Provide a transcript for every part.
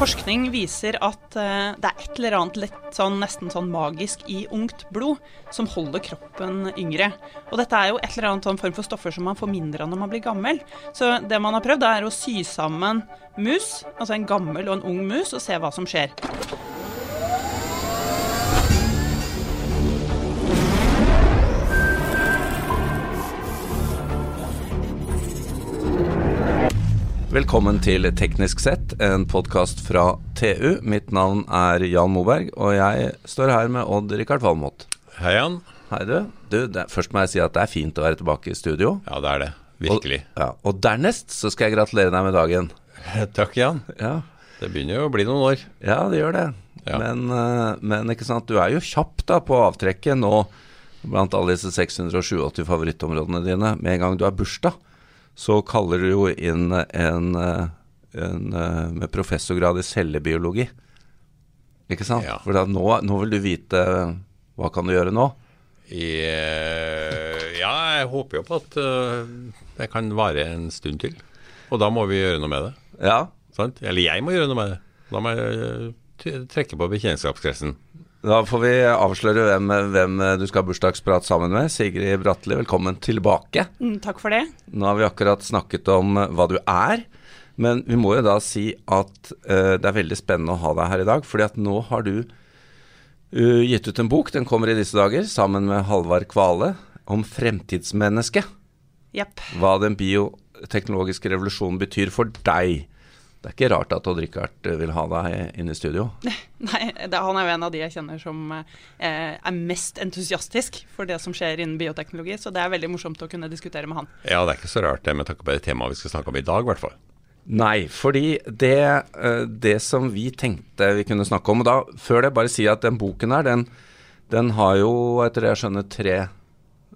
Forskning viser at eh, det er et eller annet litt sånn, nesten sånn magisk i ungt blod som holder kroppen yngre. Og dette er jo et eller annet sånn form for stoffer som man får mindre av når man blir gammel. Så det man har prøvd, er å sy sammen mus, altså en gammel og en ung mus, og se hva som skjer. Velkommen til Teknisk sett, en podkast fra TU. Mitt navn er Jan Moberg, og jeg står her med Odd-Rikard Valmot. Hei, Jan. Hei, du. du det, først må jeg si at det er fint å være tilbake i studio. Ja, det er det. Virkelig. Og, ja, og dernest så skal jeg gratulere deg med dagen. Takk, Jan. Ja, Det begynner jo å bli noen år. ja det gjør det. Ja. Men, eh, men ikke sant, du er jo kjapp da på avtrekket nå blant alle disse 687 favorittområdene dine. Med en gang du har bursdag, så kaller du jo inn en, eh, en eh, med professorgrad i cellebiologi. Ikke sant? Ja. For nå, nå vil du vite hva kan du gjøre nå? Eh, ja, jeg håper jo på at eh, det kan vare en stund til. Og da må vi gjøre noe med det. Ja, Sant? Eller jeg må gjøre noe med det. Da må jeg eh, trekke på bekjentskapskretsen. Da får vi avsløre hvem, hvem du skal ha bursdagsprat sammen med. Sigrid Bratli, velkommen tilbake. Mm, takk for det. Nå har vi akkurat snakket om hva du er, men vi må jo da si at uh, det er veldig spennende å ha deg her i dag, fordi at nå har du uh, gitt ut en bok, den kommer i disse dager, sammen med Halvard Kvale, om fremtidsmennesket. Yep. Hva den bioteknologiske revolusjonen betyr for deg. Det er ikke rart at Odd-Rikard eh, vil ha deg inne i studio. Nei, det, han er jo en av de jeg kjenner som eh, er mest entusiastisk for det som skjer innen bioteknologi, så det er veldig morsomt å kunne diskutere med han. Ja, det er ikke så rart det med tanke på det temaet vi skal snakke om i dag, i hvert fall. Nei, fordi det, eh, det som vi tenkte vi kunne snakke om Og da, før det, bare si at den boken her, den, den har jo, etter det jeg skjønner, tre,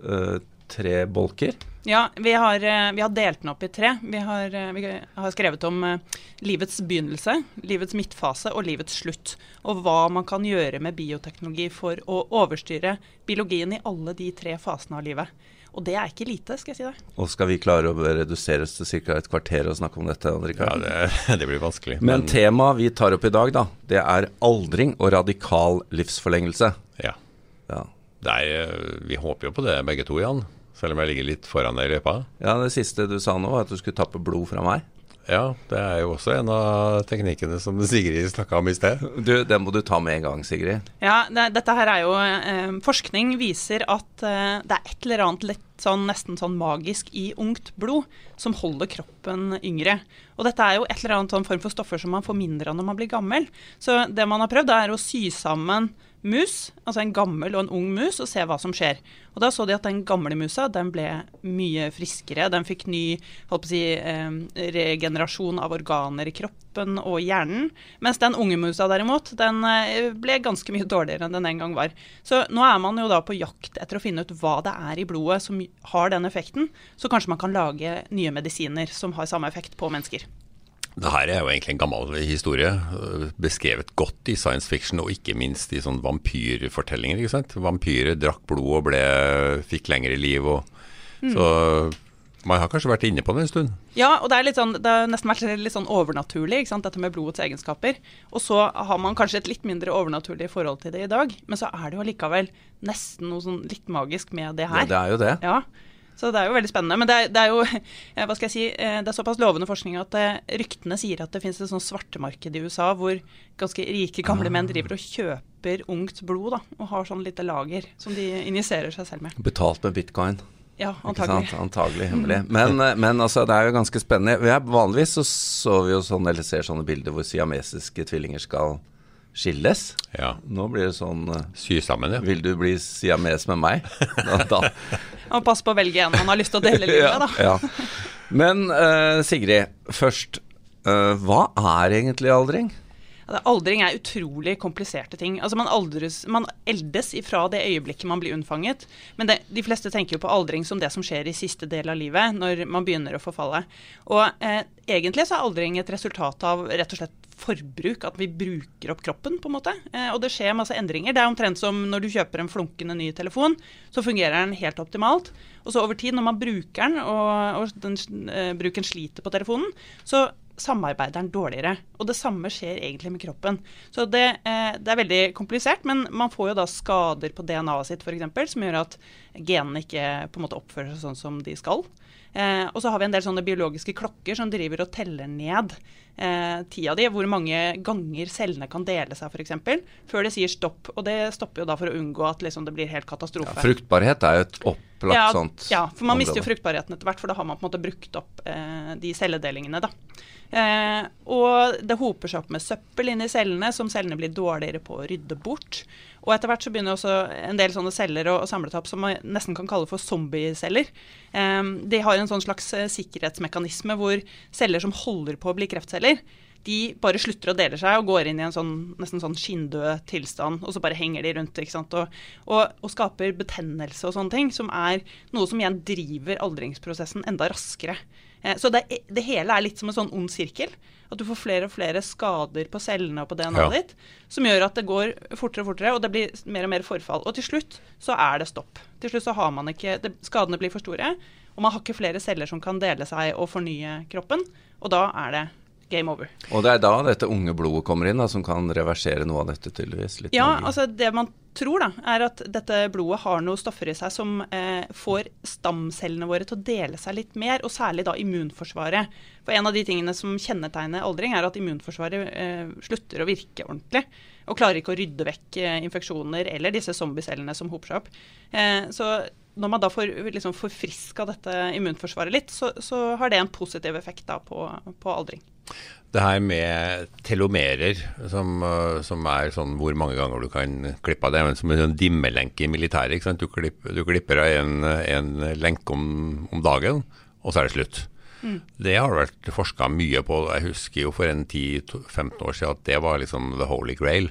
uh, tre bolker. Ja, vi har, eh, vi har delt den opp i tre. Vi har, eh, vi har skrevet om eh, livets begynnelse, livets midtfase og livets slutt. Og hva man kan gjøre med bioteknologi for å overstyre biologien i alle de tre fasene av livet. Og det er ikke lite, skal jeg si det. Og skal vi klare å reduseres til ca. et kvarter og snakke om dette? Ja, det, det blir vanskelig. Men temaet vi tar opp i dag, da, det er aldring og radikal livsforlengelse. ja. Ja. Det er, vi håper jo på det begge to, Jan. Selv om jeg ligger litt foran deg i løypa. ja, det siste du sa nå, var at du skulle tappe blod fra meg. Ja, det er jo også en av teknikkene som Sigrid snakka om i sted. Du, Den må du ta med en gang, Sigrid. Ja, det, dette her er jo eh, Forskning viser at eh, det er et eller annet litt sånn nesten sånn magisk i ungt blod som holder kroppen yngre. Og dette er jo et eller annet sånn form for stoffer som man får mindre av når man blir gammel. Så det man har prøvd, er å sy sammen mus, altså en gammel og en ung mus, og se hva som skjer. Og da så de at den gamle musa den ble mye friskere. Den fikk ny si, eh, regenerasjon av organer i kroppen og hjernen. Mens den unge musa derimot, den eh, ble ganske mye dårligere enn den en gang var. Så nå er man jo da på jakt etter å finne ut hva det er i blodet som har den effekten. Så kanskje man kan lage nye medisiner som har samme effekt på mennesker. Det her er jo egentlig en gammel historie, øh, beskrevet godt i science fiction, og ikke minst i sånne vampyrfortellinger. ikke sant? Vampyrer drakk blod og ble, fikk lengre liv. Og, Så man har kanskje vært inne på det en stund. Ja, og det, er litt sånn, det har nesten vært litt sånn overnaturlig, ikke sant? dette med blodets egenskaper. Og så har man kanskje et litt mindre overnaturlig forhold til det i dag, men så er det jo allikevel nesten noe sånn litt magisk med det her. Ja, det er jo det. Ja, så det er jo veldig spennende. Men det er, det er jo eh, hva skal jeg si, eh, det er såpass lovende forskning at eh, ryktene sier at det finnes et sånt svartemarked i USA hvor ganske rike gamle menn driver og kjøper ungt blod da, og har sånn lite lager som de injiserer seg selv med. Betalt med bitcoin. Ja, Ikke antagelig. sant? Antagelig hemmelig. Men, eh, men altså, det er jo ganske spennende. Vi er, vanligvis så så vi jo sånn, eller ser sånne bilder hvor siamesiske tvillinger skal skilles. Ja. Nå blir det sånn eh, Sy sammen, ja. Vil du bli siames med meg? Da, da. Og pass på å velge en man har lyst til å dele livet med, da. ja. Men uh, Sigrid, først. Uh, hva er egentlig aldring? Aldring er utrolig kompliserte ting. Altså man, aldres, man eldes ifra det øyeblikket man blir unnfanget. Men det, de fleste tenker jo på aldring som det som skjer i siste del av livet, når man begynner å forfalle. Og eh, egentlig så er aldring et resultat av rett og slett forbruk, at vi bruker opp kroppen, på en måte. Eh, og det skjer masse endringer. Det er omtrent som når du kjøper en flunkende ny telefon, så fungerer den helt optimalt. Og så over tid, når man bruker den, og, og den, eh, bruken sliter på telefonen, så samarbeider den dårligere. Og det samme skjer egentlig med kroppen. Så det, eh, det er veldig komplisert, men man får jo da skader på DNA-et sitt f.eks. som gjør at genene ikke på en måte oppfører seg sånn som de skal. Eh, og så har vi en del sånne biologiske klokker som driver og teller ned eh, tida di, hvor mange ganger cellene kan dele seg f.eks., før det sier stopp. Og det stopper jo da for å unngå at liksom, det blir helt katastrofe. Ja, fruktbarhet er jo et opplagt ja, sånt Ja, for man område. mister jo fruktbarheten etter hvert, for da har man på en måte brukt opp eh, de celledelingene, da. Eh, og det hoper seg opp med søppel inni cellene, som cellene blir dårligere på å rydde bort. Og etter hvert så begynner også en del sånne celler å, å samle seg opp som man nesten kan kalle for zombieceller. Eh, de har en sånn slags eh, sikkerhetsmekanisme hvor celler som holder på å bli kreftceller, de bare slutter å dele seg og går inn i en sånn, nesten sånn skinndød tilstand, og så bare henger de rundt. ikke sant? Og, og, og skaper betennelse og sånne ting, som er noe som igjen driver aldringsprosessen enda raskere. Eh, så det, det hele er litt som en sånn ond sirkel. At du får flere og flere skader på cellene og på DNA-et Ja. ditt, som gjør at det går fortere og fortere, og det blir mer og mer forfall. Og til slutt så er det stopp. Til slutt så har man ikke det, Skadene blir for store, og man har ikke flere celler som kan dele seg og fornye kroppen, og da er det game over. Og det er da dette unge blodet kommer inn, da, som kan reversere noe av dette, tydeligvis. Ja, magi. altså det man tror, da, er at dette blodet har noen stoffer i seg som eh, får stamcellene våre til å dele seg litt mer, og særlig da immunforsvaret. For en av de tingene som kjennetegner aldring, er at immunforsvaret eh, slutter å virke ordentlig. Og klarer ikke å rydde vekk eh, infeksjoner eller disse zombiecellene som hoper seg opp. Eh, så når man da får liksom forfriska dette immunforsvaret litt, så, så har det en positiv effekt på, på aldring. Det her med telomerer, som, uh, som er sånn hvor mange ganger du kan klippe av det, men som en sånn dimmelenke i militæret. Du klipper, du klipper av en, en lenke om, om dagen, og så er det slutt. Det har vært forska mye på. Jeg husker jo for en 10-15 år siden at det var liksom the holy grail.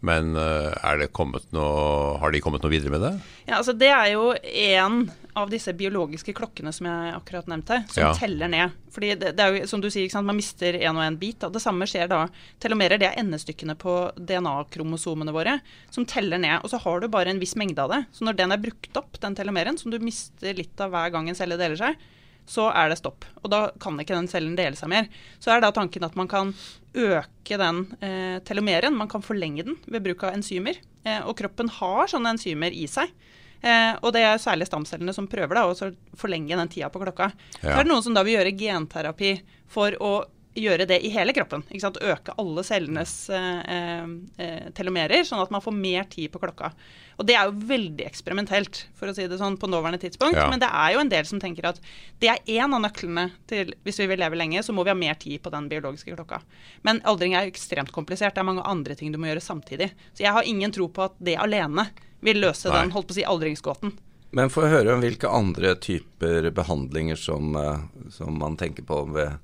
Men det kommet noe, har de kommet noe videre med det? Ja, altså Det er jo en av disse biologiske klokkene som jeg akkurat nevnte, som Ja. teller ned. Fordi det, det er jo, som du sier, Man mister en og en bit. Og Det samme skjer da. Telomerer det er endestykkene på DNA-kromosomene våre som teller ned. Og så har du bare en viss mengde av det. Så når den er brukt opp, den telomeren, som du mister litt av hver gang en celle deler seg, så er det stopp. Og da kan ikke den cellen dele seg mer. Så er da tanken at man kan øke den eh, telomeren, man kan forlenge den ved bruk av enzymer. Eh, og kroppen har sånne enzymer i seg. Eh, og det er særlig stamcellene som prøver da, å forlenge den tida på klokka. Så er det noen som da vil gjøre genterapi for å gjøre det i hele kroppen. Øke alle cellenes eh, eh, telomerer, sånn at man får mer tid på klokka. Og det er jo veldig eksperimentelt, for å si det sånn, på nåværende tidspunkt. Ja. Men det er jo en del som tenker at det er én av nøklene til Hvis vi vil leve lenge, så må vi ha mer tid på den biologiske klokka. Men aldring er ekstremt komplisert. Det er mange andre ting du må gjøre samtidig. Så jeg har ingen tro på at det alene vil løse Nei. den holdt på å si, aldringsgåten. Men få høre om hvilke andre typer behandlinger som, eh, som man tenker på ved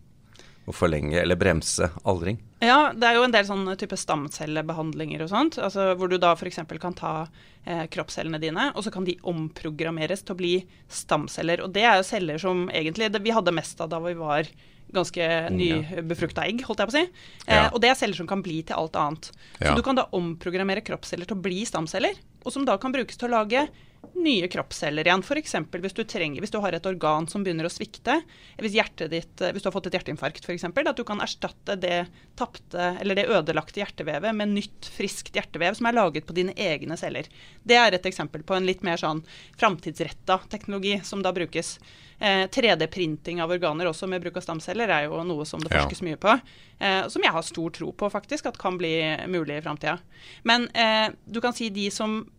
å forlenge eller bremse aldring. Ja, det er jo en del sånne type stamcellebehandlinger og sånt. Altså hvor du da f.eks. kan ta eh, kroppscellene dine, og så kan de omprogrammeres til å bli stamceller. Og det er jo celler som egentlig det, vi hadde mest av da vi var ganske nybefrukta egg, holdt jeg på å si. Eh, Ja. Og det er celler som kan bli til alt annet. Så Ja. du kan da omprogrammere kroppsceller til å bli stamceller, og som da kan brukes til å lage nye kroppsceller igjen. F.eks. Hvis, du trenger- hvis du har et organ som begynner å svikte, hvis, ditt, eh, hvis du har fått et hjerteinfarkt f.eks., at du kan erstatte det tappte, eller det ødelagte hjertevevet med nytt, friskt hjertevev som er laget på dine egne celler. Det er et eksempel på en litt mer sånn framtidsretta teknologi som da brukes. Eh, 3D-printing av organer også med bruk av stamceller er jo noe som det Ja. forskes mye på. Eh, som jeg har stor tro på faktisk at kan bli mulig i framtida. Men eh, du kan si de som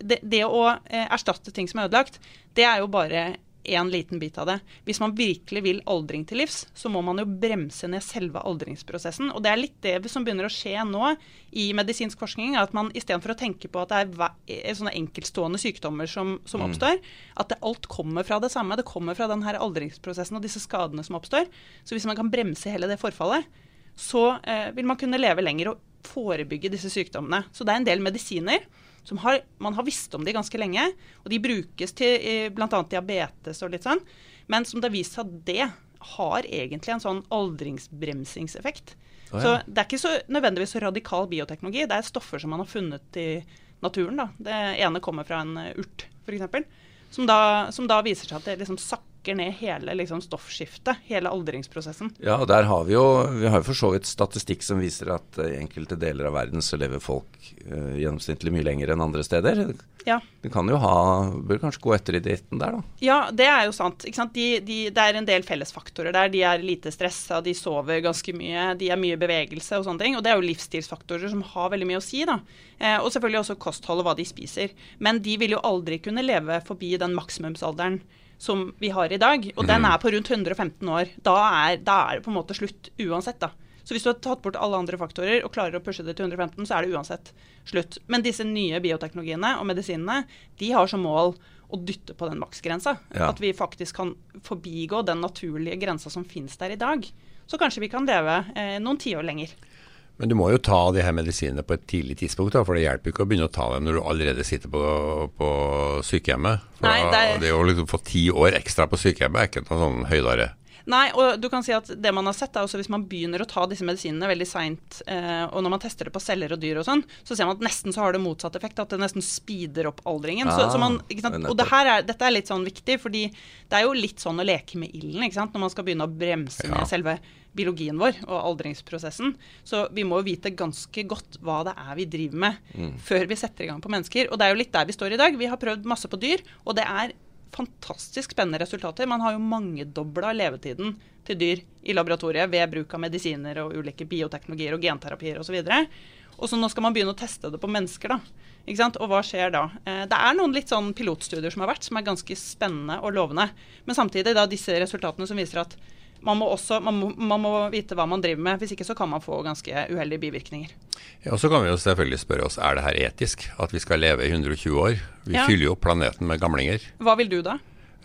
det, det å eh, erstatte ting som er ødelagt, det er jo bare en liten bit av det. Hvis man virkelig vil aldring til livs, så må man jo bremse ned selve aldringsprosessen. Og det er litt det som begynner å skje nå i medisinsk forskning, at man istedenfor å tenke på at det er eh, sånne enkeltstående sykdommer som, som oppstår, at det, alt kommer fra det samme. Det kommer fra den her aldringsprosessen og disse skadene som oppstår. Så hvis man kan bremse hele det forfallet, så eh, vil man kunne leve lenger og forebygge disse sykdommene. Så det er en del medisiner som har, man har visst om de ganske lenge, og de brukes til eh, bl.a. diabetes og litt sånn, men som det har vist seg at det har egentlig en sånn aldringsbremsingseffekt. Ja. Så det er ikke så nødvendigvis så radikal bioteknologi, det er stoffer som man har funnet i naturen. Da. Det ene kommer fra en urt, f.eks., som, da- som da viser seg at det liksom sakker snakker ned hele liksom, stoffskiftet, hele aldringsprosessen. Ja, og der har vi jo vi har for så vidt statistikk som viser at i enkelte deler av verden så lever folk uh, gjennomsnittlig mye lenger enn andre steder. Ja. Du kan jo ha Bør kanskje gå etter i dritten der, da. Ja, det er jo sant. sant? De, de, det er en del fellesfaktorer der. De er lite stressa, de sover ganske mye, de er mye bevegelse og sånne ting. Og det er jo livsstilsfaktorer som har veldig mye å si, da. Eh, og selvfølgelig også kosthold og hva de spiser. Men de vil jo aldri kunne leve forbi den maksimumsalderen som vi har i dag. Og mm. den er på rundt 115 år. Da er, da er det på en måte slutt uansett, da. Så hvis du har tatt bort alle andre faktorer og klarer å pushe det til 115, så er det uansett slutt. Men disse nye bioteknologiene og medisinene de har som mål å dytte på den maksgrensa. Ja. At vi faktisk kan forbigå den naturlige grensa som finnes der i dag. Så kanskje vi kan leve eh, noen tiår lenger. Men du må jo ta de her medisinene på et tidlig tidspunkt, da, for det hjelper ikke å begynne å ta dem når du allerede sitter på, på sykehjemmet. For Nei, det, er... det å liksom få ti år ekstra på sykehjemmet er ikke noe sånn høydare. Nei, og du kan si at det man har sett er også hvis man begynner å ta disse medisinene veldig seint, eh, og når man tester det på celler og dyr og sånn, så ser man at nesten så har det motsatt effekt, at det nesten speeder opp aldringen. Ah, så, så man, og det er, dette er litt sånn viktig, fordi det er jo litt sånn å leke med ilden ikke sant? når man skal begynne å bremse ja. med selve biologien vår og aldringsprosessen. Så vi må vite ganske godt hva det er vi driver med mm. før vi setter i gang på mennesker. Og det er jo litt der vi står i dag. Vi har prøvd masse på dyr, og det er fantastisk spennende resultater. Man har jo mangedobla levetiden til dyr i laboratoriet ved bruk av medisiner og ulike bioteknologier og genterapier osv. Og så nå skal man begynne å teste det på mennesker. da. Ikke sant? Og hva skjer da? Eh, det er noen litt sånn pilotstudier som har vært, som er ganske spennende og lovende. Men samtidig da disse resultatene som viser at man må, også, man, må, man må, vite hva man driver med. Hvis ikke så kan man få ganske uheldige bivirkninger. Ja, og Så kan vi jo selvfølgelig spørre oss er det her etisk, at vi skal leve i 120 år. Vi ja. fyller jo planeten med gamlinger. Hva vil du da?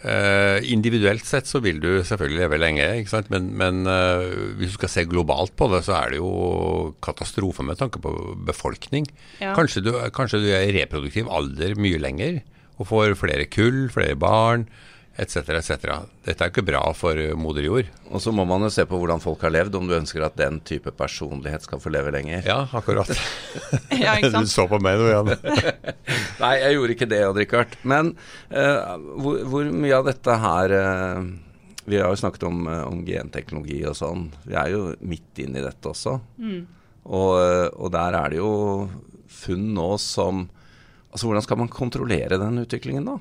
Uh, individuelt sett så vil du selvfølgelig leve lenge, ikke sant? men, men uh, hvis du skal se globalt på det, så er det jo katastrofe med tanke på befolkning. Ja. Kanskje, du, kanskje du er i reproduktiv alder mye lenger og får flere kull, flere barn etc., etc. Dette er jo ikke bra for moder jord. Og så må man jo se på hvordan folk har levd, om du ønsker at den type personlighet skal få leve lenger. Ja, akkurat. ja, ikke sant? Du så på meg nå, Jan. Nei, jeg gjorde ikke det, Odd Rikard. Men uh, hvor, hvor, mye av dette her uh, Vi har jo snakket om, uh, om, genteknologi og sånn. Vi er jo midt inne i dette også. Mm. Og, og der er det jo funn nå som Altså, hvordan skal man kontrollere den utviklingen, da?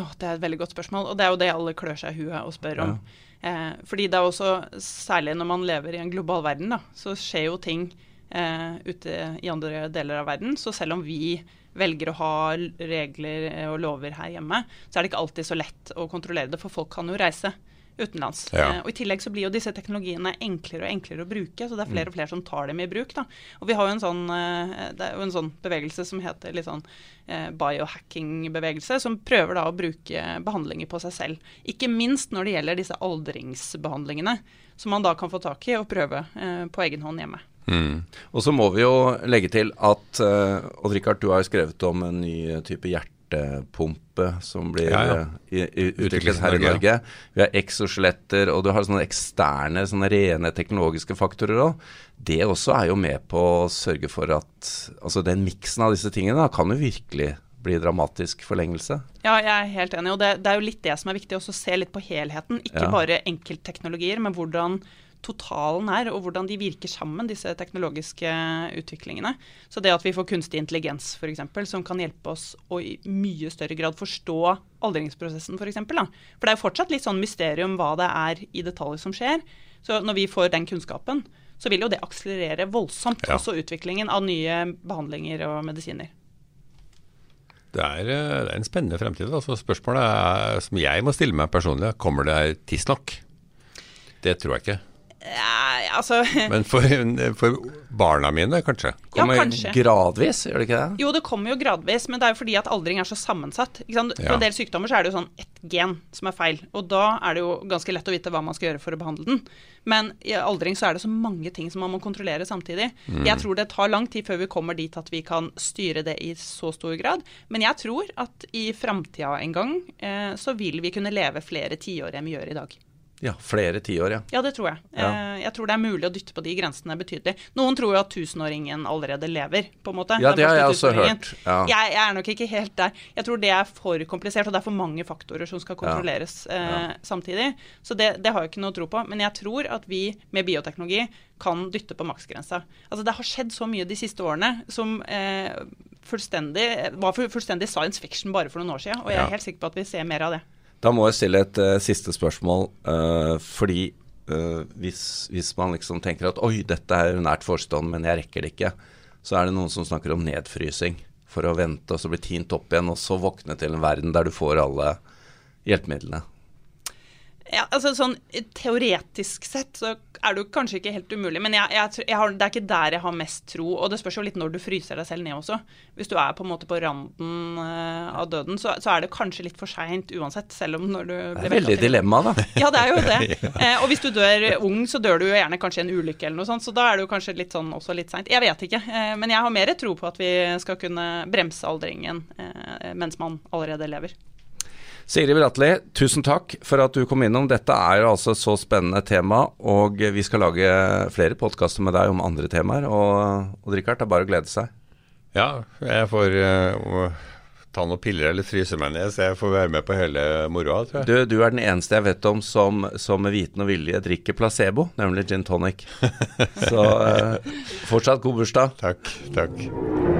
Oh, det er et veldig godt spørsmål, og det er jo det alle klør seg i huet og spør om. Eh, fordi det er også, særlig når man lever i en global verden, da, så skjer jo ting eh, ute i andre deler av verden. Så selv om vi velger å ha regler og lover her hjemme, så er det ikke alltid så lett å kontrollere det, for folk kan jo reise utenlands. Ja. Eh, og I tillegg så blir jo disse teknologiene enklere og enklere å bruke, så det er flere og flere som tar dem i bruk. da. Og vi har jo en sånn, eh, Det er jo en sånn bevegelse som heter litt sånn eh, biohacking-bevegelse, som prøver da å bruke behandlinger på seg selv. Ikke minst når det gjelder disse aldringsbehandlingene, som man da kan få tak i og prøve på egen hånd hjemme. Mm. Og så må vi jo legge til at Odd Rikard, du har jo skrevet om en ny type hjerte hjertepumpe som blir ja, ja. Eh, utviklet her i Norge. Vi har exoskjeletter, og du har sånne eksterne, sånne rene teknologiske faktorer òg. Det også er jo med på å sørge for at altså den miksen av disse tingene da, kan jo virkelig bli dramatisk forlengelse. Ja, jeg er helt enig. Og det, det er jo litt det som er viktig, å se litt på helheten. Ikke ja. bare enkeltteknologier, men hvordan totalen er, og hvordan de virker sammen, disse teknologiske utviklingene. Så det at vi får kunstig intelligens f.eks., som kan hjelpe oss å i mye større grad forstå aldringsprosessen f.eks. For, eksempel, for det er jo fortsatt litt sånn mysterium hva det er i detalj som skjer. Så når vi får den kunnskapen, så vil jo det akselerere voldsomt ja. også utviklingen av nye behandlinger og medisiner. Det er, eh, det er en spennende fremtid. Altså spørsmålet er, som jeg må stille meg personlig, kommer det tidsnok? Det tror jeg ikke. Ja, altså Men for, for, barna mine, kanskje? Kommer ja, kanskje. gradvis, gjør det ikke det? Jo, det kommer jo gradvis, men det er jo fordi at aldring er så sammensatt. For ja. en del sykdommer så er det jo sånn ett gen som er feil, og da er det jo ganske lett å vite hva man skal gjøre for å behandle den. Men i aldring så er det så mange ting som man må kontrollere samtidig. Mm. Jeg tror det tar lang tid før vi kommer dit at vi kan styre det i så stor grad. Men jeg tror at i framtida en gang eh, så vil vi kunne leve flere tiår enn vi gjør i dag. Ja, flere tiår, ja. Ja, det tror jeg. Ja. Eh, Jeg tror det er mulig å dytte på de grensene betydelig. Noen tror jo at tusenåringen allerede lever, på en måte. Ja, det har jeg også hørt. Ja. Jeg, jeg er nok ikke helt der. Jeg tror det er for komplisert, og det er for mange faktorer som skal kontrolleres eh, samtidig. Så det, det har jeg ikke noe tro på. Men jeg tror at vi med bioteknologi kan dytte på maksgrensa. Altså, det har skjedd så mye de siste årene som eh, fullstendig, var fullstendig science fiction bare for noen år siden, og jeg Ja. er helt sikker på at vi ser mer av det. Da må jeg stille et uh, siste spørsmål, uh, fordi uh, hvis, hvis man liksom tenker at oi, dette er nært forestående, men jeg rekker det ikke, så er det noen som snakker om nedfrysing for å vente og så bli tint opp igjen, og så våkne til en verden der du får alle hjelpemidlene. Ja, altså sånn Teoretisk sett så er det jo kanskje ikke helt umulig, men jeg, jeg, jeg har, det er ikke der jeg har mest tro. Og det spørs jo litt når du fryser deg selv ned også. Hvis du er på en måte på randen uh, av døden, så, så er det kanskje litt for seint uansett, selv om når du Det er veldig dilemma, da. Ja, det er jo det. Eh, og hvis du dør ung, så dør du jo gjerne kanskje i en ulykke eller noe sånt, så da er det jo kanskje litt sånn også litt seint. Jeg vet ikke, eh, men jeg har mer tro på at vi skal kunne bremse aldringen eh, mens man allerede lever. Sigrid Bratli, tusen takk for at du kom innom. Dette er jo altså et så spennende tema, og vi skal lage flere podkaster med deg om andre temaer. Og, og Richard, det er bare å glede seg. Ja, jeg får uh, ta noen piller eller fryse meg ned, så jeg får være med på hele moroa, tror jeg. Du, du er den eneste jeg vet om som, som med viten og vilje drikker placebo, nemlig gin tonic. Så uh, fortsatt god bursdag. Takk. Takk.